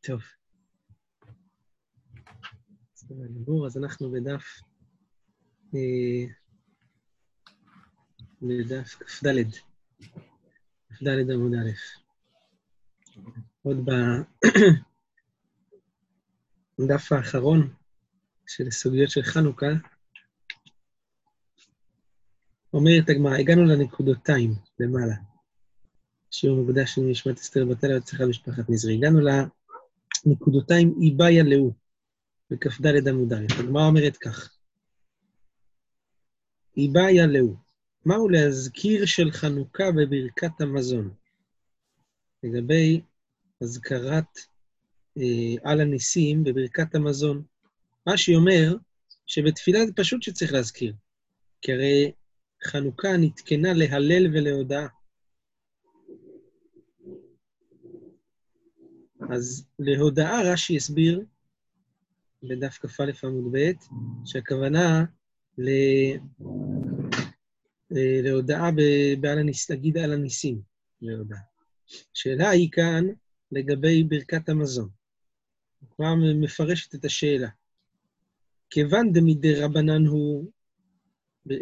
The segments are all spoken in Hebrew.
טוב. בסדר גמור, אז אנחנו בדף... אה, בדף כ"ד. כ"ד עמוד א'. עוד בדף האחרון של סוגיות של חנוכה, אומרת הגמרא, הגענו לנקודותיים למעלה. שיעור מוקדש לנשמת אסתר בתל אביב משפחת נזרי. הגענו לנקודותיים איבאיה לאו, בכ"ד עמוד א'. הגמרא אומרת כך: איבאיה לאו, מהו להזכיר של חנוכה בברכת המזון? לגבי הזכרת אה, על הניסים בברכת המזון. רש"י אומר שבתפילה זה פשוט שצריך להזכיר, כי הרי חנוכה נתקנה להלל ולהודאה. אז להודאה רש"י הסביר בדף כ"א עמוד ב', שהכוונה ל... אה, להודאה בעל הניס... להגיד על הניסים, להודאה. השאלה היא כאן לגבי ברכת המזון. כבר מפרשת את השאלה. כיוון דמדי רבנן הוא, אה,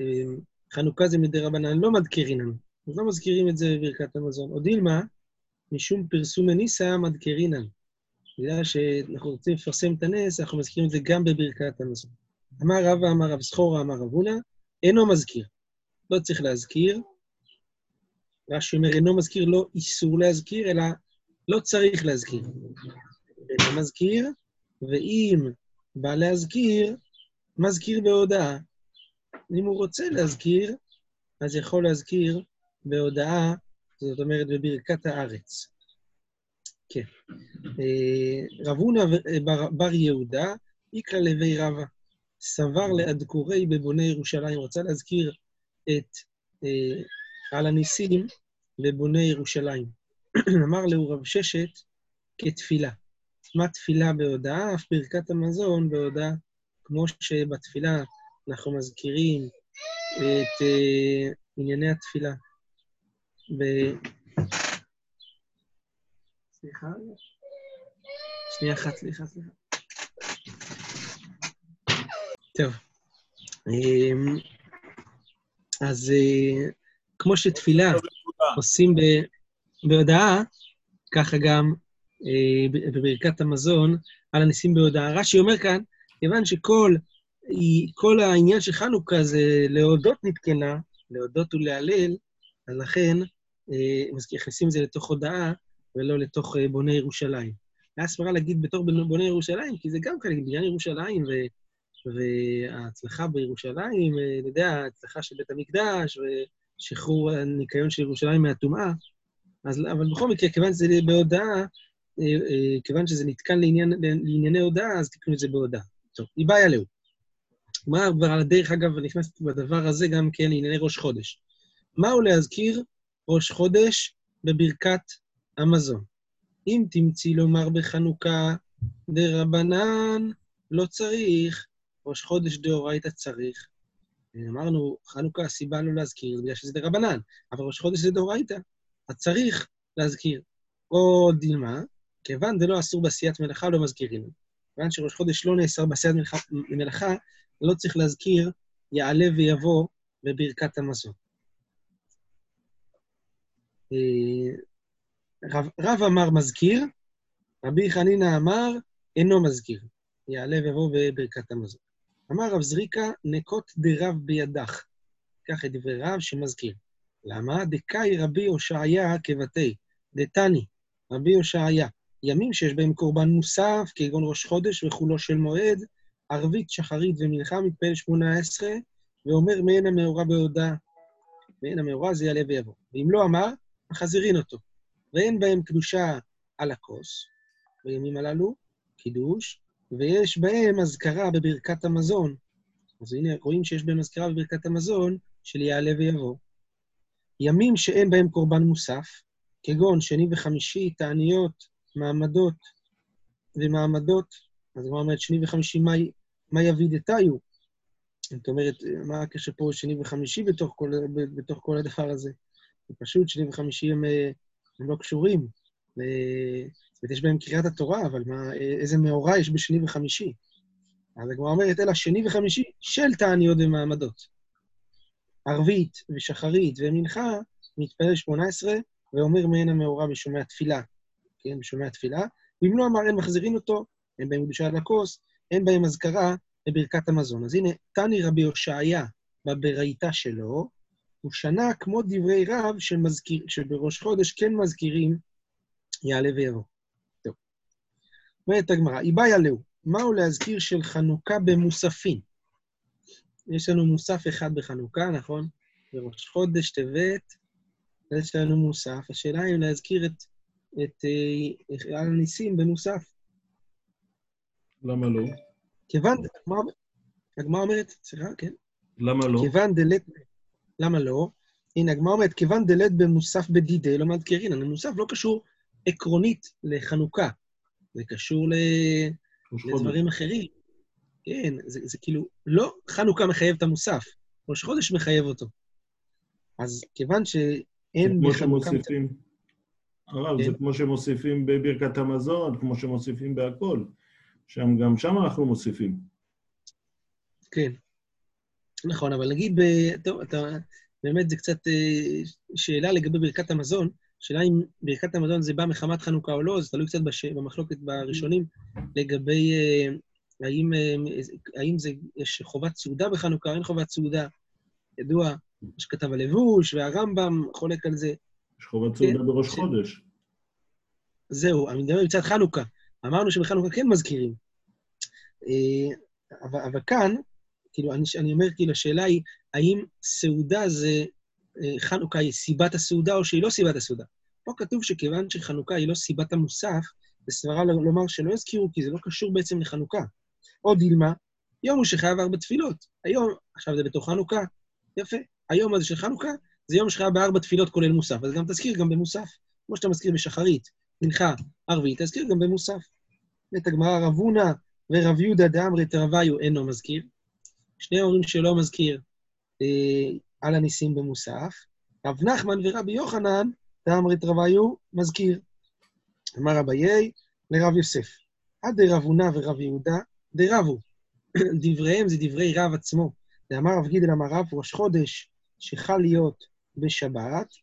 אה, חנוכה זה מדי רבנן, לא מדקרינן, אז לא מזכירים את זה בברכת המזון. או דילמה, משום פרסום הניסה מדקרינן. בגלל שאנחנו רוצים לפרסם את הנס, אנחנו מזכירים את זה גם בברכת המזון. אמר רבא, אמר רב סחורה, אמר רב הונא, אינו מזכיר. לא צריך להזכיר. רש"י אומר, אינו מזכיר לא איסור להזכיר, אלא לא צריך להזכיר. אינו מזכיר, ואם בא להזכיר, מזכיר בהודעה. אם הוא רוצה להזכיר, אז יכול להזכיר בהודעה, זאת אומרת בברכת הארץ. כן. אה, רב הונא בר יהודה, איקרא לוי רבא, סבר לאדקורי בבוני ירושלים, רצה להזכיר את אה, על הניסים לבוני ירושלים. אמר לו רב ששת כתפילה. מה תפילה בהודעה? אף ברכת המזון בהודעה, כמו שבתפילה אנחנו מזכירים את ענייני התפילה. ב... סליחה? שנייה אחת, סליחה, סליחה. טוב. אמ, אז uh, כמו שתפילה עושים בהודעה, ככה גם אה, בברכת המזון, על הניסים בהודעה. רש"י אומר כאן, כיוון שכל כל העניין של חנוכה זה להודות נתקנה, להודות ולהלל, אז לכן אה, מכניסים את זה לתוך הודעה ולא לתוך אה, בוני ירושלים. היה סברה להגיד בתור בוני ירושלים, כי זה גם כאלה, בניין ירושלים ו, וההצלחה בירושלים, אתה יודע, ההצלחה של בית המקדש ושחרור הניקיון של ירושלים מהטומאה. אבל בכל מקרה, כיוון שזה בהודעה, אה, אה, כיוון שזה נתקן לעניין, לענייני הודעה, אז תקנו את זה בהודעה. טוב, היא בעיה לאו. מה כבר על הדרך, אגב, נכנסת בדבר הזה גם כן לענייני ראש חודש. מהו להזכיר ראש חודש בברכת המזון? אם תמצאי לומר בחנוכה דרבנן, לא צריך, ראש חודש דאורייתא צריך. אמרנו, חנוכה, הסיבה לא להזכיר, בגלל שזה דרבנן, אבל ראש חודש זה דאורייתא, אז צריך להזכיר. או דילמה, כיוון דלא אסור בעשיית מלאכה, לא מזכירים. כיוון שראש חודש לא נאסר בעשיית מלאכה, לא צריך להזכיר, יעלה ויבוא בברכת המזון. אה, רב, רב אמר מזכיר, רבי חנינא אמר אינו מזכיר, יעלה ויבוא בברכת המזון. אמר רב זריקה, נקות דרב בידך. קח את דברי רב שמזכיר. למה? דקאי רבי הושעיה כבתי, דתני, רבי הושעיה. ימים שיש בהם קורבן מוסף, כגון ראש חודש וחולו של מועד, ערבית, שחרית ומנחה, מתפעל שמונה עשרה, ואומר מעין המאורע בהודעה. מעין המאורע זה יעלה ויבוא. ואם לא אמר, מחזירין אותו. ואין בהם קדושה על הכוס, בימים הללו, קידוש, ויש בהם אזכרה בברכת המזון. אז הנה, רואים שיש בהם אזכרה בברכת המזון של יעלה ויבוא. ימים שאין בהם קורבן מוסף, כגון שני וחמישי, תעניות, מעמדות ומעמדות, אז הוא אומרת, שני וחמישי, מה, מה יבידתיו? זאת אומרת, מה הקשר פה שני וחמישי בתוך כל, בתוך כל הדבר הזה? פשוט, שני וחמישי הם, הם לא קשורים זאת יש בהם קריאת התורה, אבל מה, איזה מאורע יש בשני וחמישי? אז הגמרא אומרת, אלא שני וחמישי של תעניות ומעמדות. ערבית ושחרית ומנחה, מתפלל שמונה עשרה, ואומר מעין המאורע בשומע תפילה, כן, בשומע תפילה, ואם לא אמר, אין מחזירים אותו, אין בהם קדושה על הכוס, אין בהם אזכרה לברכת המזון. אז הנה, תני רבי הושעיה בברייתא שלו, הוא שנה כמו דברי רב שמזכיר, שבראש חודש כן מזכירים יעלה ויבוא. טוב. אומרת הגמרא, איבאי עלהו, מהו להזכיר של חנוכה במוספים? יש לנו מוסף אחד בחנוכה, נכון? בראש חודש, טבת, יש לנו מוסף. השאלה אם להזכיר את, את, את אה, הניסים במוסף. למה לא? כיוון, הגמרא אומרת, סליחה, כן? למה לא? כיוון דלת... למה לא? הנה, הגמרא אומרת, כיוון דלת במוסף בדידי, לא מזכירין. המוסף לא קשור עקרונית לחנוכה, זה קשור ל... לדברים אחרים. כן, זה, זה כאילו, לא חנוכה מחייב את המוסף, ראש חודש מחייב אותו. אז כיוון שאין בחנוכה... שמוסיפים, הרב, כן. זה כמו שמוסיפים בברכת המזון, כמו שמוסיפים בהכל. שם, גם שם אנחנו מוסיפים. כן. נכון, אבל נגיד, ב... טוב, אתה... באמת, זה קצת אה, שאלה לגבי ברכת המזון. השאלה אם ברכת המזון זה בא מחמת חנוכה או לא, זה תלוי קצת בש... במחלוקת בראשונים, לגבי אה, האם, אה, האם זה, יש חובת סעודה בחנוכה, אין חובת סעודה. ידוע, יש כתב הלבוש, והרמב"ם חולק על זה. יש חובת סעודה בראש. חודש. זהו, אני מדבר מצד חנוכה. אמרנו שבחנוכה כן מזכירים. אה, אבל, אבל כאן, כאילו, אני, אני אומר, כאילו, השאלה היא, האם סעודה זה, אה, חנוכה היא סיבת הסעודה או שהיא לא סיבת הסעודה? פה כתוב שכיוון שחנוכה היא לא סיבת המוסף, זה סברה לומר שלא יזכירו, כי זה לא קשור בעצם לחנוכה. או דילמה, יום הוא שחייב ארבע תפילות. היום, עכשיו זה בתוך חנוכה, יפה. היום הזה של חנוכה, זה יום שחייב בארבע תפילות כולל מוסף. אז גם תזכיר גם במוסף. כמו שאתה מזכיר בשחרית, מנחה, ערבית, תזכיר גם במוסף. את הגמרא רב הונא ורב יהודה דאמרי תרוויו אינו מזכיר. שני הורים שלא מזכיר אה, על הניסים במוסף. רב נחמן ורבי יוחנן דאמרי תרוויו מזכיר. אמר אביי לרב יוסף. עד דרב הונא ורב יהודה דרבו. דבריהם זה דברי רב עצמו. ואמר רב גידל אמר רב, ראש חודש שחל להיות בשבת,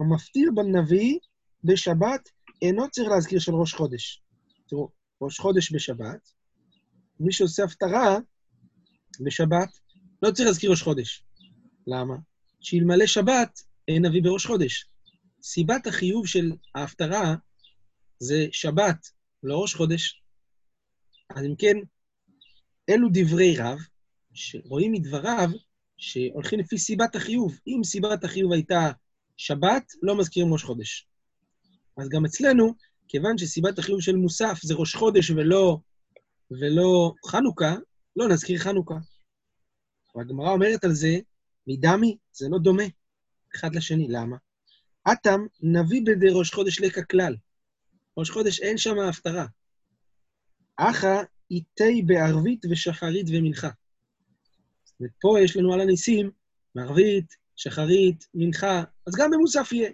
המפטיר בנביא בשבת אינו צריך להזכיר של ראש חודש. תראו, ראש חודש בשבת, מי שעושה הפטרה בשבת, לא צריך להזכיר ראש חודש. למה? שאלמלא שבת, אין נביא בראש חודש. סיבת החיוב של ההפטרה זה שבת, לא ראש חודש. אז אם כן, אלו דברי רב, שרואים מדבריו שהולכים לפי סיבת החיוב. אם סיבת החיוב הייתה שבת, לא מזכירים ראש חודש. אז גם אצלנו, כיוון שסיבת החיוב של מוסף זה ראש חודש ולא, ולא חנוכה, לא נזכיר חנוכה. והגמרא אומרת על זה, מדמי, זה לא דומה אחד לשני. למה? אטם נביא בדי ראש חודש לקה כלל. ראש חודש אין שם הפטרה. אחא איתי בערבית ושחרית ומנחה. ופה יש לנו על הניסים, מערבית, שחרית, מנחה, אז גם במוסף יהיה.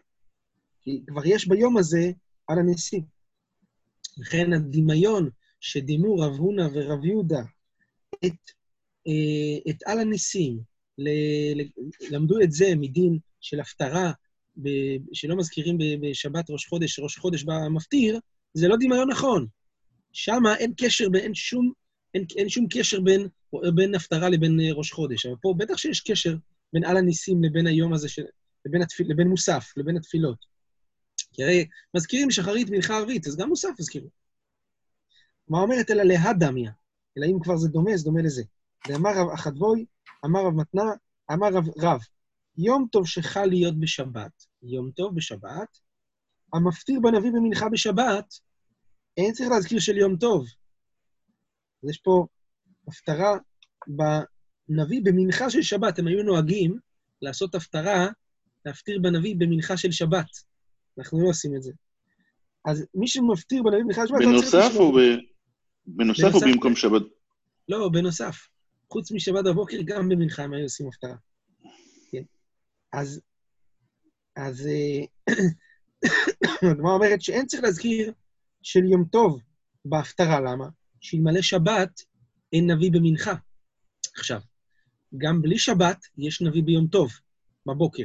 כי כבר יש ביום הזה על הניסים. לכן הדמיון שדימו רב הונא ורב יהודה את, אה, את על הניסים, ל, למדו את זה מדין של הפטרה, ב, שלא מזכירים בשבת ראש חודש, ראש חודש במפטיר, זה לא דמיון נכון. שם אין קשר, אין שום, אין, אין שום קשר בין, בין הפטרה לבין אה, ראש חודש. אבל פה בטח שיש קשר בין על הניסים לבין היום הזה, של, לבין, התפיל, לבין מוסף, לבין התפילות. כי הרי מזכירים שחרית מנחה ערבית, אז גם מוסף הזכירו. מה אומרת אלא להדמיה? אלא אם כבר זה דומה, זה דומה לזה. ואמר רב אחדבוי, אמר רב מתנה, אמר רב רב, יום טוב שחל להיות בשבת, יום טוב בשבת, המפטיר בנביא במנחה בשבת, אין צריך להזכיר של יום טוב. אז יש פה הפטרה בנביא במנחה של שבת. הם היו נוהגים לעשות הפטרה, להפטיר בנביא במנחה של שבת. אנחנו לא עושים את זה. אז מי שמפטיר בנביא במנחה של שבת... בנוסף או ב... בנוסף או במקום שבת? לא, בנוסף. חוץ משבת בבוקר, גם במנחה הם היו עושים הפטרה. כן. אז, אז, אה, הגמרא אומרת שאין צריך להזכיר של יום טוב בהפטרה, למה? שאלמלא שבת אין נביא במנחה. עכשיו, גם בלי שבת יש נביא ביום טוב, בבוקר,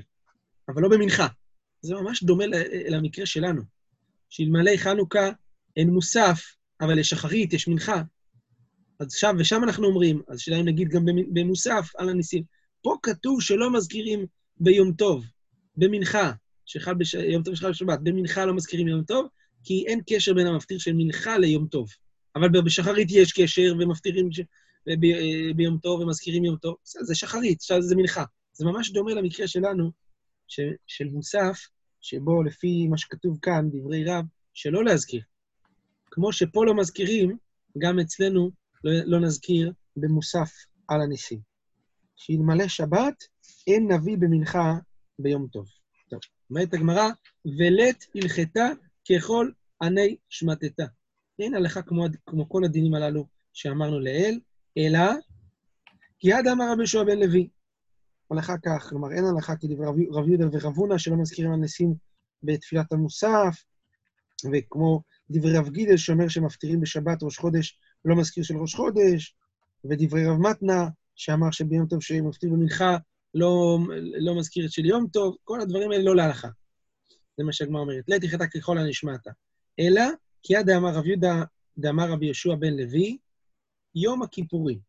אבל לא במנחה. זה ממש דומה למקרה שלנו, שאלמלא חנוכה אין מוסף, אבל יש שחרית, יש מנחה. אז שם, ושם אנחנו אומרים, אז שאלה אם נגיד גם במוסף על הניסים. פה כתוב שלא מזכירים ביום טוב, במנחה, שחל בש... יום טוב שחל בשבת, במנחה לא מזכירים יום טוב, כי אין קשר בין המפטיר של מנחה ליום טוב. אבל בשחרית יש קשר, ומפטירים ש... ב... ביום טוב ומזכירים יום טוב. זה שחרית, זה מנחה. זה ממש דומה למקרה שלנו, ש... של מוסף, שבו לפי מה שכתוב כאן, דברי רב, שלא להזכיר. כמו שפה לא מזכירים, גם אצלנו לא, לא נזכיר במוסף על הניסים. שאלמלא שבת, אין נביא במנחה ביום טוב. טוב, אומרת הגמרא, ולית הלכתה ככל עני שמטתה. אין הלכה כמו, כמו כל הדינים הללו שאמרנו לעיל, אלא כי עד אמר רבי יהושע בן לוי. הלכה כך, כלומר, אין הלכה כדברי רב יהודה ורב הונא שלא מזכירים על ניסים בתפילת המוסף, וכמו דברי רב גידל שאומר שמפטירים בשבת ראש חודש, לא מזכיר של ראש חודש, ודברי רב מתנה שאמר שביום טוב שמפטיר במנחה לא, לא מזכיר את של יום טוב, כל הדברים האלה לא להלכה. זה מה שהגמרא אומרת. לית יחטא ככל הנשמעת. אלא, כי עד דאמר רב יהודה, דאמר רבי יהושע בן לוי, יום הכיפורים,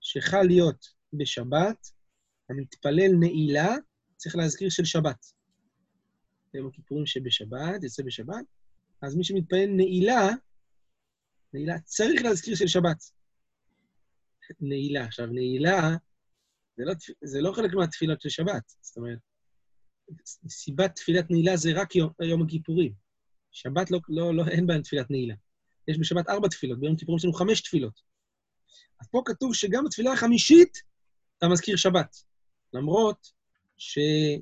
שחל להיות בשבת, המתפלל נעילה, צריך להזכיר של שבת. יום הכיפורים שבשבת, יוצא בשבת, אז מי שמתפלל נעילה, נעילה צריך להזכיר של שבת. נעילה. עכשיו, נעילה זה לא, זה לא חלק מהתפילות של שבת. זאת אומרת, סיבת תפילת נעילה זה רק יום, יום הכיפורים. שבת לא, לא, לא, אין בהן תפילת נעילה. יש בשבת ארבע תפילות, ביום כיפורים יש לנו חמש תפילות. אז פה כתוב שגם בתפילה החמישית אתה מזכיר שבת. למרות שאין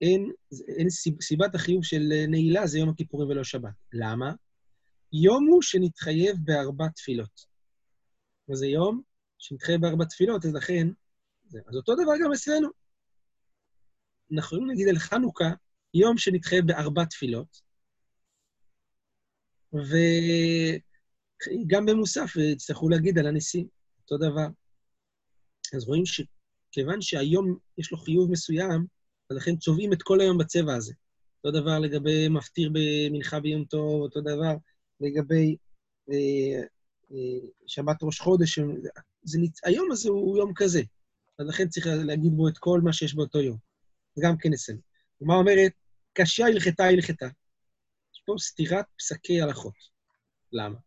אין סיבת החיוב של נעילה זה יום הכיפורים ולא שבת. למה? יום הוא שנתחייב בארבע תפילות. וזה יום שנתחייב בארבע תפילות, אז לכן זה. אז אותו דבר גם אצלנו. אנחנו יכולים להגיד על חנוכה, יום שנתחייב בארבע תפילות, וגם במוסף יצטרכו להגיד על הניסים, אותו דבר. אז רואים שכיוון שהיום יש לו חיוב מסוים, אז לכן צובעים את כל היום בצבע הזה. אותו דבר לגבי מפטיר במנחה ביום טוב, אותו דבר לגבי אה, אה, שבת ראש חודש. זה, היום הזה הוא יום כזה. אז לכן צריך להגיד בו את כל מה שיש באותו יום. זה גם כן אצלנו. ומה אומרת? קשה הלכתה הלכתה. יש פה סתירת פסקי הלכות. למה?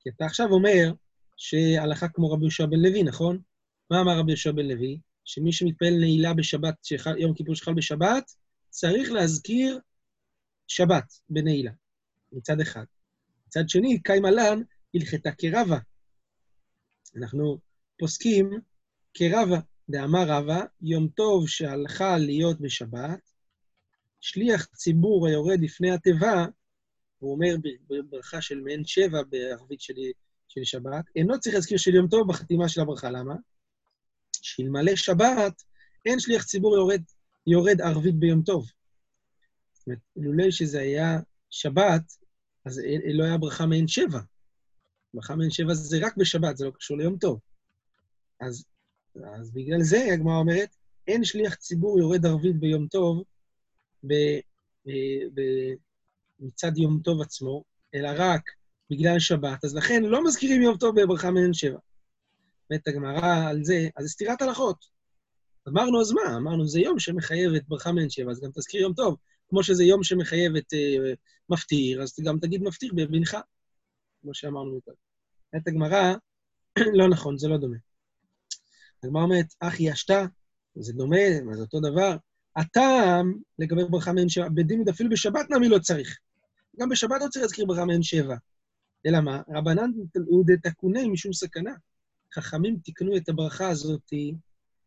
כי אתה עכשיו אומר שהלכה כמו רבי יהושע בן לוי, נכון? מה אמר רבי יהושע בן לוי? שמי שמתפעל נעילה בשבת, שחל, יום כיפור שחל בשבת, צריך להזכיר שבת בנעילה, מצד אחד. מצד שני, קיימה לן הלכתה כרבה. אנחנו פוסקים כרבה. דאמר רבא, יום טוב שהלכה להיות בשבת, שליח ציבור היורד לפני התיבה, הוא אומר בברכה של מעין שבע בערבית של, של שבת, אינו צריך להזכיר של יום טוב בחתימה של הברכה. למה? שאלמלא שבת, אין שליח ציבור יורד, יורד ערבית ביום טוב. זאת אומרת, לולא שזה היה שבת, אז לא היה ברכה מעין שבע. ברכה מעין שבע זה רק בשבת, זה לא קשור ליום טוב. אז אז בגלל זה הגמרא אומרת, אין שליח ציבור יורד ערבית ביום טוב ב, ב, ב, מצד יום טוב עצמו, אלא רק בגלל שבת, אז לכן לא מזכירים יום טוב בברכה מעין שבע. אומרת הגמרא על זה, אז זה סתירת הלכות. אמרנו, אז מה? אמרנו, זה יום שמחייב את ברכה מעין שבע, אז גם תזכיר יום טוב. כמו שזה יום שמחייב את uh, מפטיר, אז גם תגיד מפטיר במנחה, כמו שאמרנו מקודם. אומרת הגמרא, לא נכון, זה לא דומה. הגמרא אומרת, אחי אשתה, זה דומה, מה זה אותו דבר. הטעם לגבי ברכה מעין שבע, בדין אפילו בשבת נמי לא צריך. גם בשבת לא צריך להזכיר ברכה מעין שבע. אלא מה? רבנן הוא דתקוני משום סכנה. חכמים תיקנו את הברכה הזאת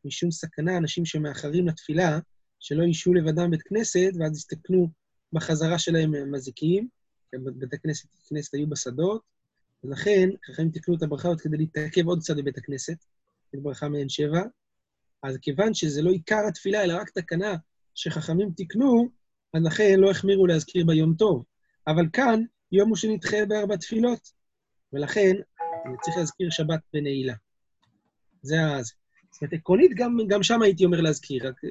משום סכנה, אנשים שמאחרים לתפילה, שלא ישהו לבדם בית כנסת, ואז יסתכנו בחזרה שלהם מזיקים, בית הכנסת, הכנסת היו בשדות, ולכן חכמים תיקנו את הברכה הזאת כדי להתעכב עוד קצת בבית הכנסת. את ברכה מעין שבע. אז כיוון שזה לא עיקר התפילה, אלא רק תקנה שחכמים תיקנו, אז לכן לא החמירו להזכיר ביום טוב. אבל כאן, יום הוא שנדחה בארבע תפילות, ולכן צריך להזכיר שבת בנעילה. זה ה... זאת אומרת, עקרונית, גם, גם שם הייתי אומר להזכיר, רק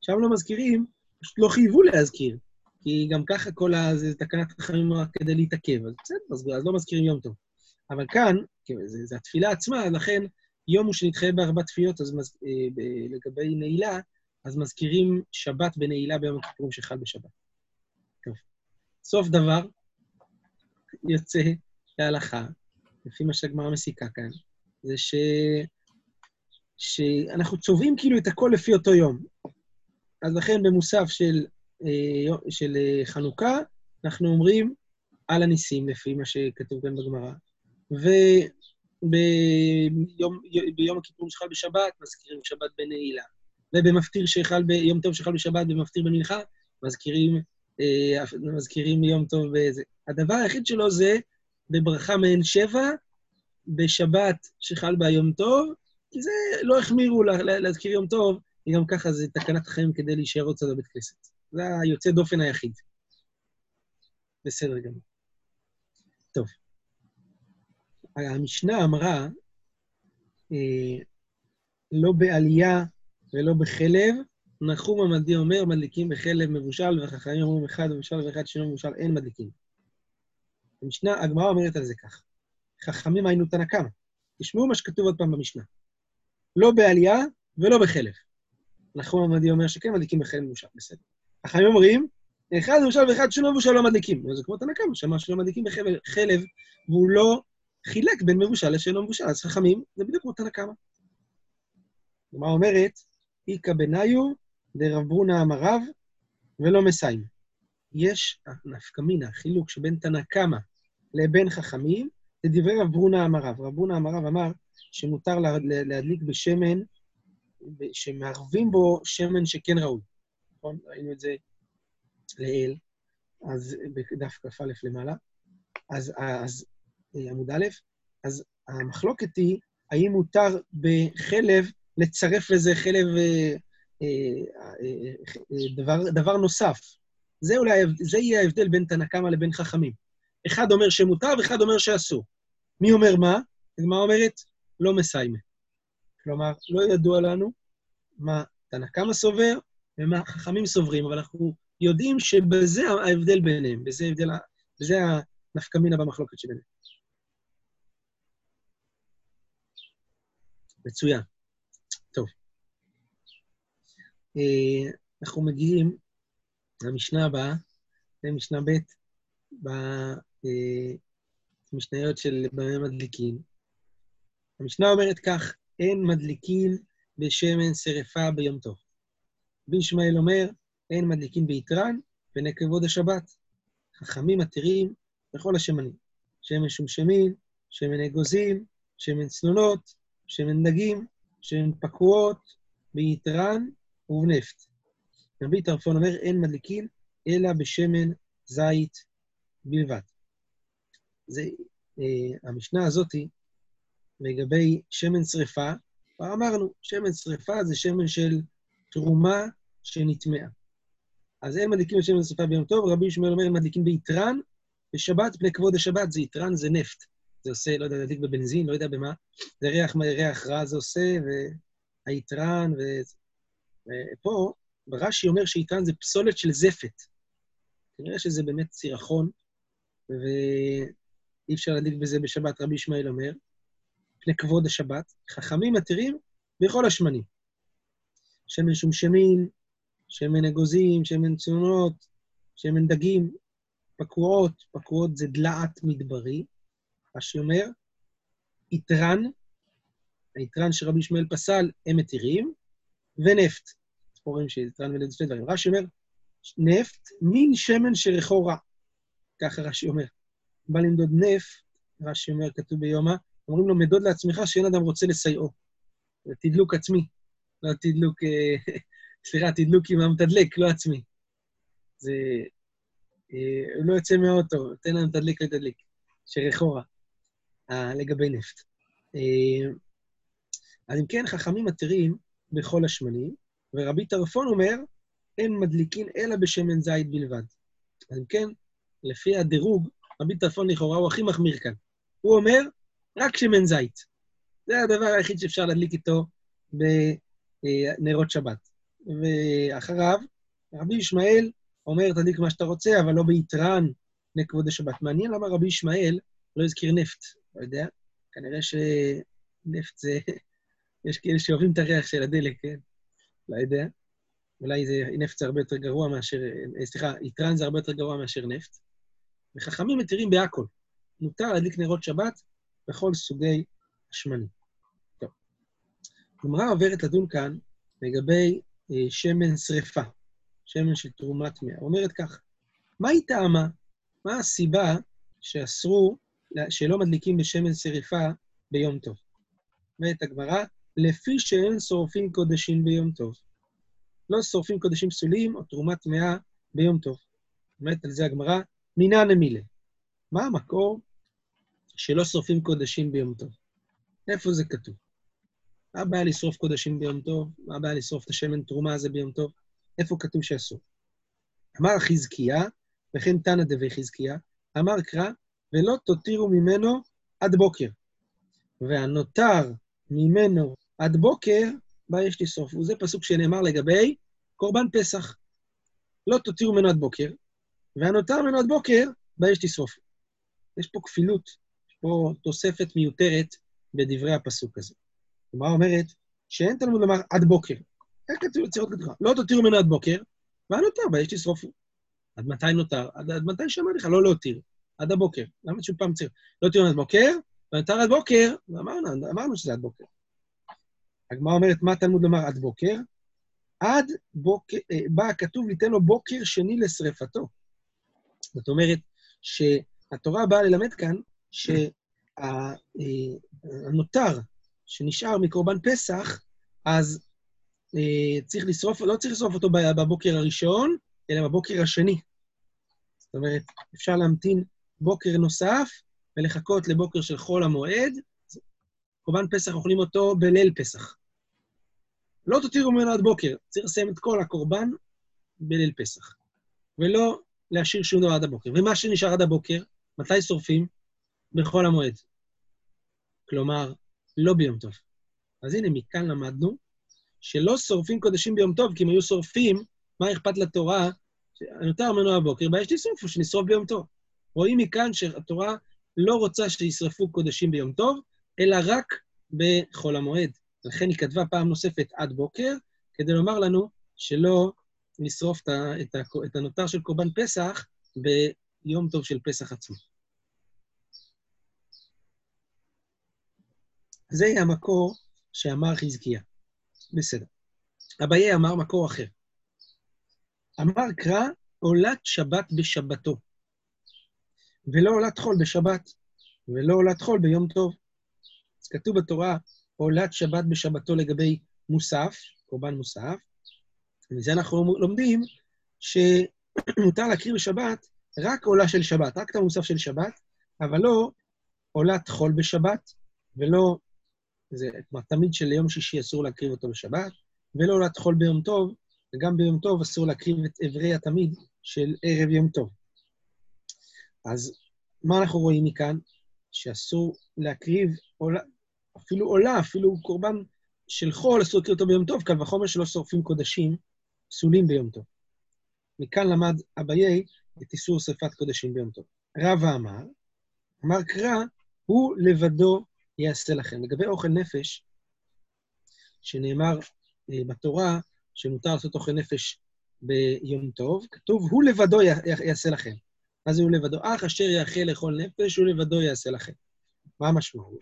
שם לא מזכירים, פשוט לא חייבו להזכיר, כי גם ככה כל ה... זה תקנת חכמים רק כדי להתעכב, אז בסדר, אז, אז לא מזכירים יום טוב. אבל כאן, זה, זה התפילה עצמה, לכן יום הוא שנתחייב בארבע תפילות, אז מז... אה, ב... לגבי נעילה, אז מזכירים שבת בנעילה ביום הכיפורים שחל בשבת. טוב. סוף דבר, יוצא להלכה, לפי מה שהגמרא מסיקה כאן, זה ש... שאנחנו צובעים כאילו את הכל לפי אותו יום. אז לכן במוסף של, אה, של אה, חנוכה, אנחנו אומרים על הניסים, לפי מה שכתוב כאן בגמרא. וביום הכיפורים שחל בשבת, מזכירים שבת בנעילה. ובמפטיר שחל ביום טוב שחל בשבת, במפטיר במנחה, מזכירים, אה, מזכירים יום טוב בזה. הדבר היחיד שלו זה בברכה מעין שבע, בשבת שחל בה יום טוב, כי זה לא החמירו להזכיר יום טוב, וגם ככה זה תקנת חיים כדי להישאר עוד קצת בבית כנסת. זה היוצא דופן היחיד. בסדר גמור. טוב. המשנה אמרה, אה, לא בעלייה ולא בחלב, נחום המדי אומר, מדליקים בחלב מבושל, והחכמים אומרים אחד מבושל ואחד שאינו מבושל, אין מדליקים. המשנה, הגמרא אומרת על זה כך, חכמים היינו תנא קמא. תשמעו מה שכתוב עוד פעם במשנה. לא בעלייה ולא בחלב. נחום המדי אומר שכן מדליקים בחלב מבושל, בסדר. החכמים אומרים, אחד מבושל ואחד שאינו מבושל לא מדליקים. זה כמו תנא קמא, שאמר שלא מדליקים בחלב, והוא לא חילק בין מבושל לשאינו מבושל. אז חכמים, זה בדיוק כמו תנא קמא. הגמרא אומרת, איכא בניו דרב ברונה אמריו ולא מסיים. יש נפקא חילוק שבין תנא קמא לבין חכמים, זה דברי רב ברונה אמריו. רב ברונה אמריו אמר שמותר להדליק בשמן, שמערבים בו שמן שכן ראוי. נכון? ראינו את זה לעיל, אז בדף כ"א למעלה. אז, אז עמוד א', אז המחלוקת היא, האם מותר בחלב לצרף לזה חלב, אה, אה, אה, דבר, דבר נוסף. זה אולי, זה יהיה ההבדל בין תנא קמא לבין חכמים. אחד אומר שמותר ואחד אומר שאסור. מי אומר מה? הגמרא אומרת, לא מסיימה. כלומר, לא ידוע לנו מה תנא קמא סובר ומה חכמים סוברים, אבל אנחנו יודעים שבזה ההבדל ביניהם, בזה, ההבדל, בזה הנפקא מינה במחלוקת שביניהם. מצוין. טוב. אה, אנחנו מגיעים למשנה הבאה, זה משנה ב' במשניות של במה מדליקים. המשנה אומרת כך, אין מדליקים בשמן שרפה ביום טוב. רבי ישמעאל אומר, אין מדליקים ביתרן פני כבוד השבת. חכמים מתירים בכל השמנים. שמן שמשמין, שמן אגוזים, שמן צנונות, שמן דגים, שמן פקועות ביתרן ובנפט. רבי טרפון אומר, אין מדליקים אלא בשמן זית בלבד. זה, אה, המשנה הזאתי, לגבי שמן שרפה, כבר אמרנו, שמן שרפה זה שמן של תרומה שנטמעה. אז אין מדליקים בשמן שרפה ביום טוב, רבי ישמעאל אומר, הם מדליקים ביתרן, בשבת, פני כבוד השבת, זה יתרן, זה נפט. זה עושה, לא יודע, להדליק בבנזין, לא יודע במה. זה ריח, ריח רע זה עושה, והיתרן, ו... ופה, ברש"י אומר שיתרן זה פסולת של זפת. כנראה שזה באמת סירחון, ואי אפשר להדליק בזה בשבת, רבי ישמעאל אומר, פני כבוד השבת. חכמים מתירים בכל השמנים. שמן שמשמין, שמן אגוזים, שמן צונות, שמן דגים, פקועות, פקועות זה דלעת מדברי, רש"י אומר, יתרן, היתרן שרבי ישמעאל פסל, הם מתירים, ונפט. רואים שיתרן ונפט זה שני דברים. רש"י אומר, נפט, מין שמן שריחו רע. ככה רש"י אומר. בא למדוד נפט, רש"י אומר, כתוב ביומא, אומרים לו, מדוד לעצמך שאין אדם רוצה לסייעו. זה תדלוק עצמי, לא תדלוק, אה, סליחה, תדלוק עם המתדלק, לא עצמי. זה, אה, הוא לא יוצא מהאוטו, תן לנו תדליק לתדליק, שריחו רע. אה, לגבי נפט. אז אם כן, חכמים מתירים בכל השמנים, ורבי טרפון אומר, אין מדליקין אלא בשמן זית בלבד. אז אם כן, לפי הדירוג, רבי טלפון לכאורה הוא הכי מחמיר כאן. הוא אומר, רק שמן זית. זה הדבר היחיד שאפשר להדליק איתו בנרות שבת. ואחריו, רבי ישמעאל אומר, תדליק מה שאתה רוצה, אבל לא ביתרן לכבוד השבת. מעניין למה רבי ישמעאל לא הזכיר נפט, לא יודע, כנראה שנפט זה... יש כאלה שאוהבים את הריח של הדלק, כן? לא יודע. אולי זה, נפט זה הרבה יותר גרוע מאשר, סליחה, יתרן זה הרבה יותר גרוע מאשר נפט. וחכמים מתירים בהכל. מותר להדליק נרות שבת בכל סוגי השמנים. טוב. עוברת לדון כאן לגבי אה, שמן שרפה, שמן של תרומת טמאה. אומרת כך, מה היא טעמה? מה הסיבה שאסרו, שלא מדליקים בשמן שרפה ביום טוב? אומרת הגמרא, לפי שאין שורפים קודשים ביום טוב. לא שורפים קודשים פסולים או תרומת טמאה ביום טוב. אומרת על זה הגמרא, מינא נמילה. מה המקור שלא שורפים קודשים ביום טוב? איפה זה כתוב? מה הבעיה לשרוף קודשים ביום טוב? מה הבעיה לשרוף את השמן תרומה הזה ביום טוב? איפה כתוב שאסור? אמר חזקיה, וכן תנא דבי חזקיה, אמר קרא, ולא תותירו ממנו עד בוקר. והנותר ממנו עד בוקר, בה יש לשרוף. וזה פסוק שנאמר לגבי קורבן פסח. לא תותירו ממנו עד בוקר, והנותר ממנו עד בוקר, בה יש לשרוף. יש פה כפילות, יש פה תוספת מיותרת בדברי הפסוק הזה. כלומר אומרת שאין תלמוד לומר עד בוקר. איך כתוב יצירות כתובה? לא תותירו ממנו עד בוקר, והנותר בה יש לשרוף. עד מתי נותר? עד, עד מתי שאמר לך לא להותיר? עד הבוקר. למה שוב פעם צריך? לא תותירו עד בוקר, ונותר עד בוקר, ואמרנו, אמרנו שזה עד בוקר. הגמרא אומרת, מה תלמוד לומר עד בוקר? עד בוקר, אה, בא הכתוב, ניתן לו בוקר שני לשרפתו. זאת אומרת, שהתורה באה ללמד כאן שהנותר אה, שנשאר מקורבן פסח, אז אה, צריך לשרוף, לא צריך לשרוף אותו בבוקר הראשון, אלא בבוקר השני. זאת אומרת, אפשר להמתין בוקר נוסף ולחכות לבוקר של חול המועד. קורבן פסח אוכלים אותו בליל פסח. לא תותירו ממנו עד בוקר, צריך לסיים את כל הקורבן בליל פסח, ולא להשאיר שום דבר עד הבוקר. ומה שנשאר עד הבוקר, מתי שורפים? בחול המועד. כלומר, לא ביום טוב. אז הנה, מכאן למדנו שלא שורפים קודשים ביום טוב, כי אם היו שורפים, מה אכפת לתורה? נותר ממנו הבוקר, בעיה שתשרוף או שנשרוף ביום טוב. רואים מכאן שהתורה לא רוצה שישרפו קודשים ביום טוב, אלא רק בחול המועד. לכן היא כתבה פעם נוספת עד בוקר, כדי לומר לנו שלא נשרוף את הנותר של קורבן פסח ביום טוב של פסח עצמו. זה המקור שאמר חזקיה. בסדר. אביי אמר מקור אחר. אמר קרא, עולת שבת בשבתו, ולא עולת חול בשבת, ולא עולת חול ביום טוב. כתוב בתורה, עולת שבת בשבתו לגבי מוסף, קורבן מוסף. ומזה אנחנו לומדים שמותר להקריב בשבת רק עולה של שבת, רק את המוסף של שבת, אבל לא עולת חול בשבת, ולא, זה כלומר, תמיד שליום שישי אסור להקריב אותו בשבת, ולא עולת חול ביום טוב, וגם ביום טוב אסור להקריב את אברי התמיד של ערב יום טוב. אז מה אנחנו רואים מכאן? שאסור להקריב עולה, אפילו עולה, אפילו קורבן של חול, אסור להקריב אותו ביום טוב, קל וחומר שלא שורפים קודשים פסולים ביום טוב. מכאן למד אביי את איסור שרפת קודשים ביום טוב. רבא אמר, אמר קרא, הוא לבדו יעשה לכם. לגבי אוכל נפש, שנאמר אה, בתורה שמותר לעשות אוכל נפש ביום טוב, כתוב, הוא לבדו יעשה לכם. מה זה הוא לבדו? אך אשר יאכל לאכול נפש, הוא לבדו יעשה לכם. מה המשמעות?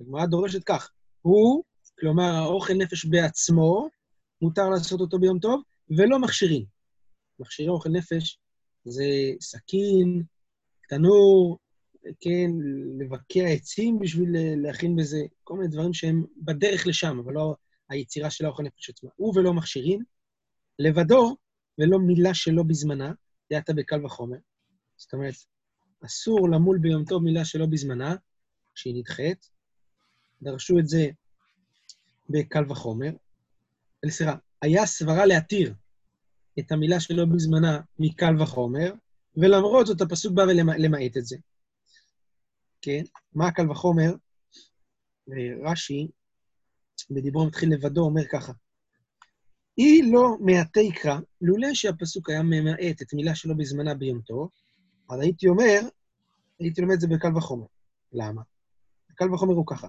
הגמרא דורשת כך, הוא, כלומר האוכל נפש בעצמו, מותר לעשות אותו ביום טוב, ולא מכשירים. מכשירי אוכל נפש זה סכין, תנור, כן, לבקע עצים בשביל להכין בזה, כל מיני דברים שהם בדרך לשם, אבל לא היצירה של האוכל נפש עצמה. הוא ולא מכשירים, לבדו, ולא מילה שלא בזמנה, אתה בקל וחומר. זאת אומרת, אסור למול ביום טוב מילה שלא בזמנה, כשהיא נדחית. דרשו את זה בקל וחומר. סליחה, היה סברה להתיר את המילה שלא בזמנה מקל וחומר, ולמרות זאת הפסוק בא ולמעט את זה. כן? מה קל וחומר? רש"י, בדיבור מתחיל לבדו, אומר ככה: היא לא מעטי יקרא, לולא שהפסוק היה ממעט את מילה שלא בזמנה ביום טוב, אז הייתי אומר, הייתי לומד את זה בקל וחומר. למה? קל וחומר הוא ככה.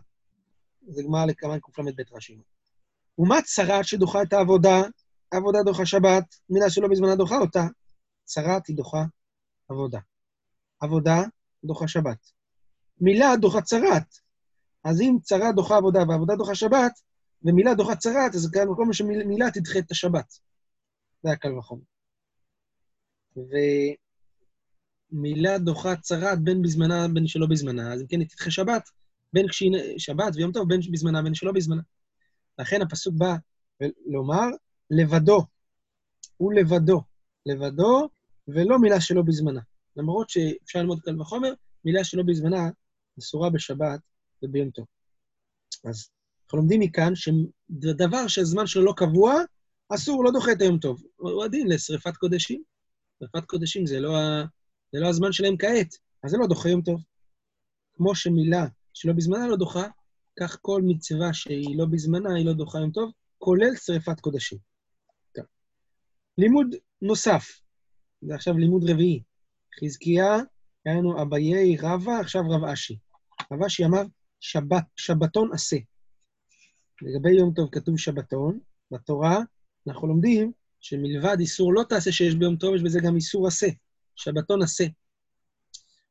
זה גמר לכמה קל"ב רש"י. ומה צרת שדוחה את העבודה? עבודה דוחה שבת, מילה שלא בזמנה דוחה אותה. צרת היא דוחה עבודה. עבודה דוחה שבת. מילה דוחה צרת. אז אם צרת דוחה עבודה ועבודה דוחה שבת, ומילה דוחה צרת, אז כאן מקום שמילה תדחה את השבת. זה הקל וחומר. ומילה דוחה צרת בין בזמנה, בין שלא בזמנה, אז אם כן, היא תדחה שבת, בין כשהיא שבת ויום טוב, בין בזמנה, בין שלא בזמנה. לכן הפסוק בא לומר, לבדו. הוא לבדו. לבדו, ולא מילה שלא בזמנה. למרות שאפשר ללמוד קל וחומר, מילה שלא בזמנה אסורה בשבת וביום טוב. אז אנחנו לומדים מכאן שדבר שהזמן שלו לא קבוע, אסור, לא דוחה את היום טוב. הוא הדין לשרפת קודשים. שרפת קודשים זה לא, ה... זה לא הזמן שלהם כעת, אז זה לא דוחה יום טוב. כמו שמילה שלא בזמנה לא דוחה, כך כל מצווה שהיא לא בזמנה, היא לא דוחה יום טוב, כולל שרפת קודשים. טוב. לימוד נוסף, זה עכשיו לימוד רביעי. חזקיה, היה לנו אביי רבא, עכשיו רב אשי. רב אשי אמר, שבת, שבתון עשה. לגבי יום טוב כתוב שבתון, בתורה אנחנו לומדים שמלבד איסור לא תעשה שיש ביום טוב, יש בזה גם איסור עשה. שבתון עשה.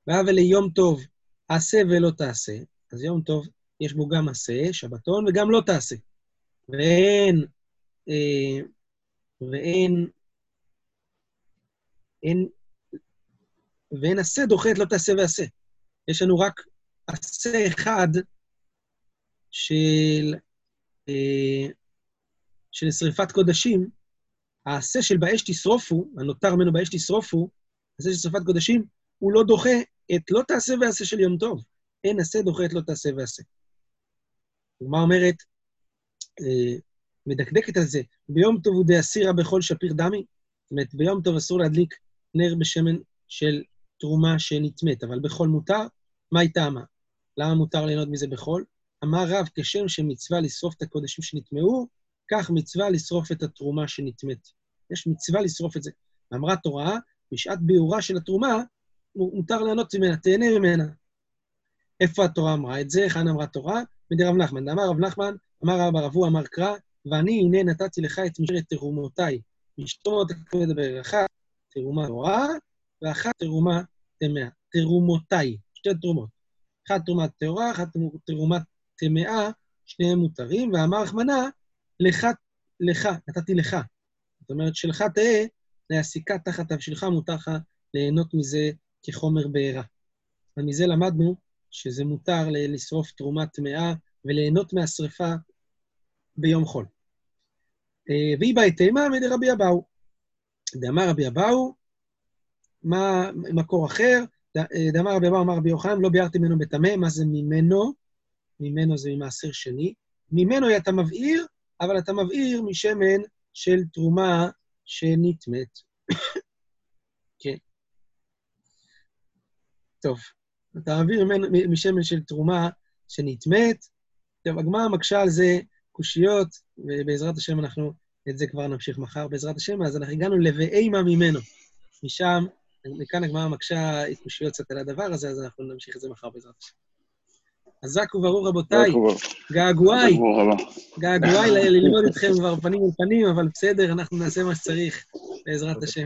והווה ליום טוב עשה ולא תעשה, אז יום טוב יש בו גם עשה, שבתון, וגם לא תעשה. ואין, אה, ואין, אין, ואין עשה דוחה את לא תעשה ועשה. יש לנו רק עשה אחד של, אה, של שרפת קודשים, העשה של באש תשרופו, הנותר ממנו באש תשרופו, העשה של שרפת קודשים, הוא לא דוחה את לא תעשה ועשה של יום טוב. אין עשה דוחה את לא תעשה ועשה. הגמרא אומרת, אה, מדקדקת על זה, ביום טוב הוא דאסירה בכל שפיר דמי. זאת אומרת, ביום טוב אסור להדליק נר בשמן של תרומה שנטמאת, אבל בחול מותר, מה היא טעמה? למה מותר ליהנות מזה בחול? אמר רב, כשם שמצווה לשרוף את הקודשים שנטמעו, כך מצווה לשרוף את התרומה שנטמאת. יש מצווה לשרוף את זה. ואמרה תורה, בשעת ביאורה של התרומה, מותר ליהנות ממנה, תהנה ממנה. איפה התורה אמרה את זה? היכן אמרה תורה? מדי רב נחמן. אמר רב נחמן, אמר רב אבו אמר קרא, ואני הנה נתתי לך את משרת תרומותיי. משתות מדבר, אחת תרומה תורה, ואחת תרומה טמאה. תרומותיי, שתי תרומות. אחת תרומת טהורה, אחת תרומת טמאה, שניהם מותרים, ואמר רחמנה, לך, לך, נתתי לך. זאת אומרת, שלך תהא, להסיקה תחת אבשלך, מותר לך ליהנות מזה כחומר בעירה. ומזה למדנו שזה מותר לשרוף תרומה טמאה וליהנות מהשרפה ביום חול. אה, והיא באי תימה מדי רבי אבאו. דאמר רבי אבאו, מה מקור אחר? אה, דאמר רבי אבאו אמר רבי יוחנן, לא ביארתי ממנו בטמא, מה זה ממנו? ממנו זה ממעשר שני. ממנו אתה מבעיר, אבל אתה מבעיר משמן של תרומה שנטמאת. כן. טוב, אתה מעביר משמן של תרומה שנטמאת. טוב, הגמרא מקשה על זה קושיות, ובעזרת השם אנחנו את זה כבר נמשיך מחר בעזרת השם, אז אנחנו הגענו ל"ואימה ממנו". משם, מכאן הגמרא מקשה קושיות קצת על הדבר הזה, אז אנחנו נמשיך את זה מחר בעזרת השם. חזק וברור, רבותיי. געגועי. געגועי ללמוד איתכם כבר פנים אל פנים, אבל בסדר, אנחנו נעשה מה שצריך, בעזרת השם.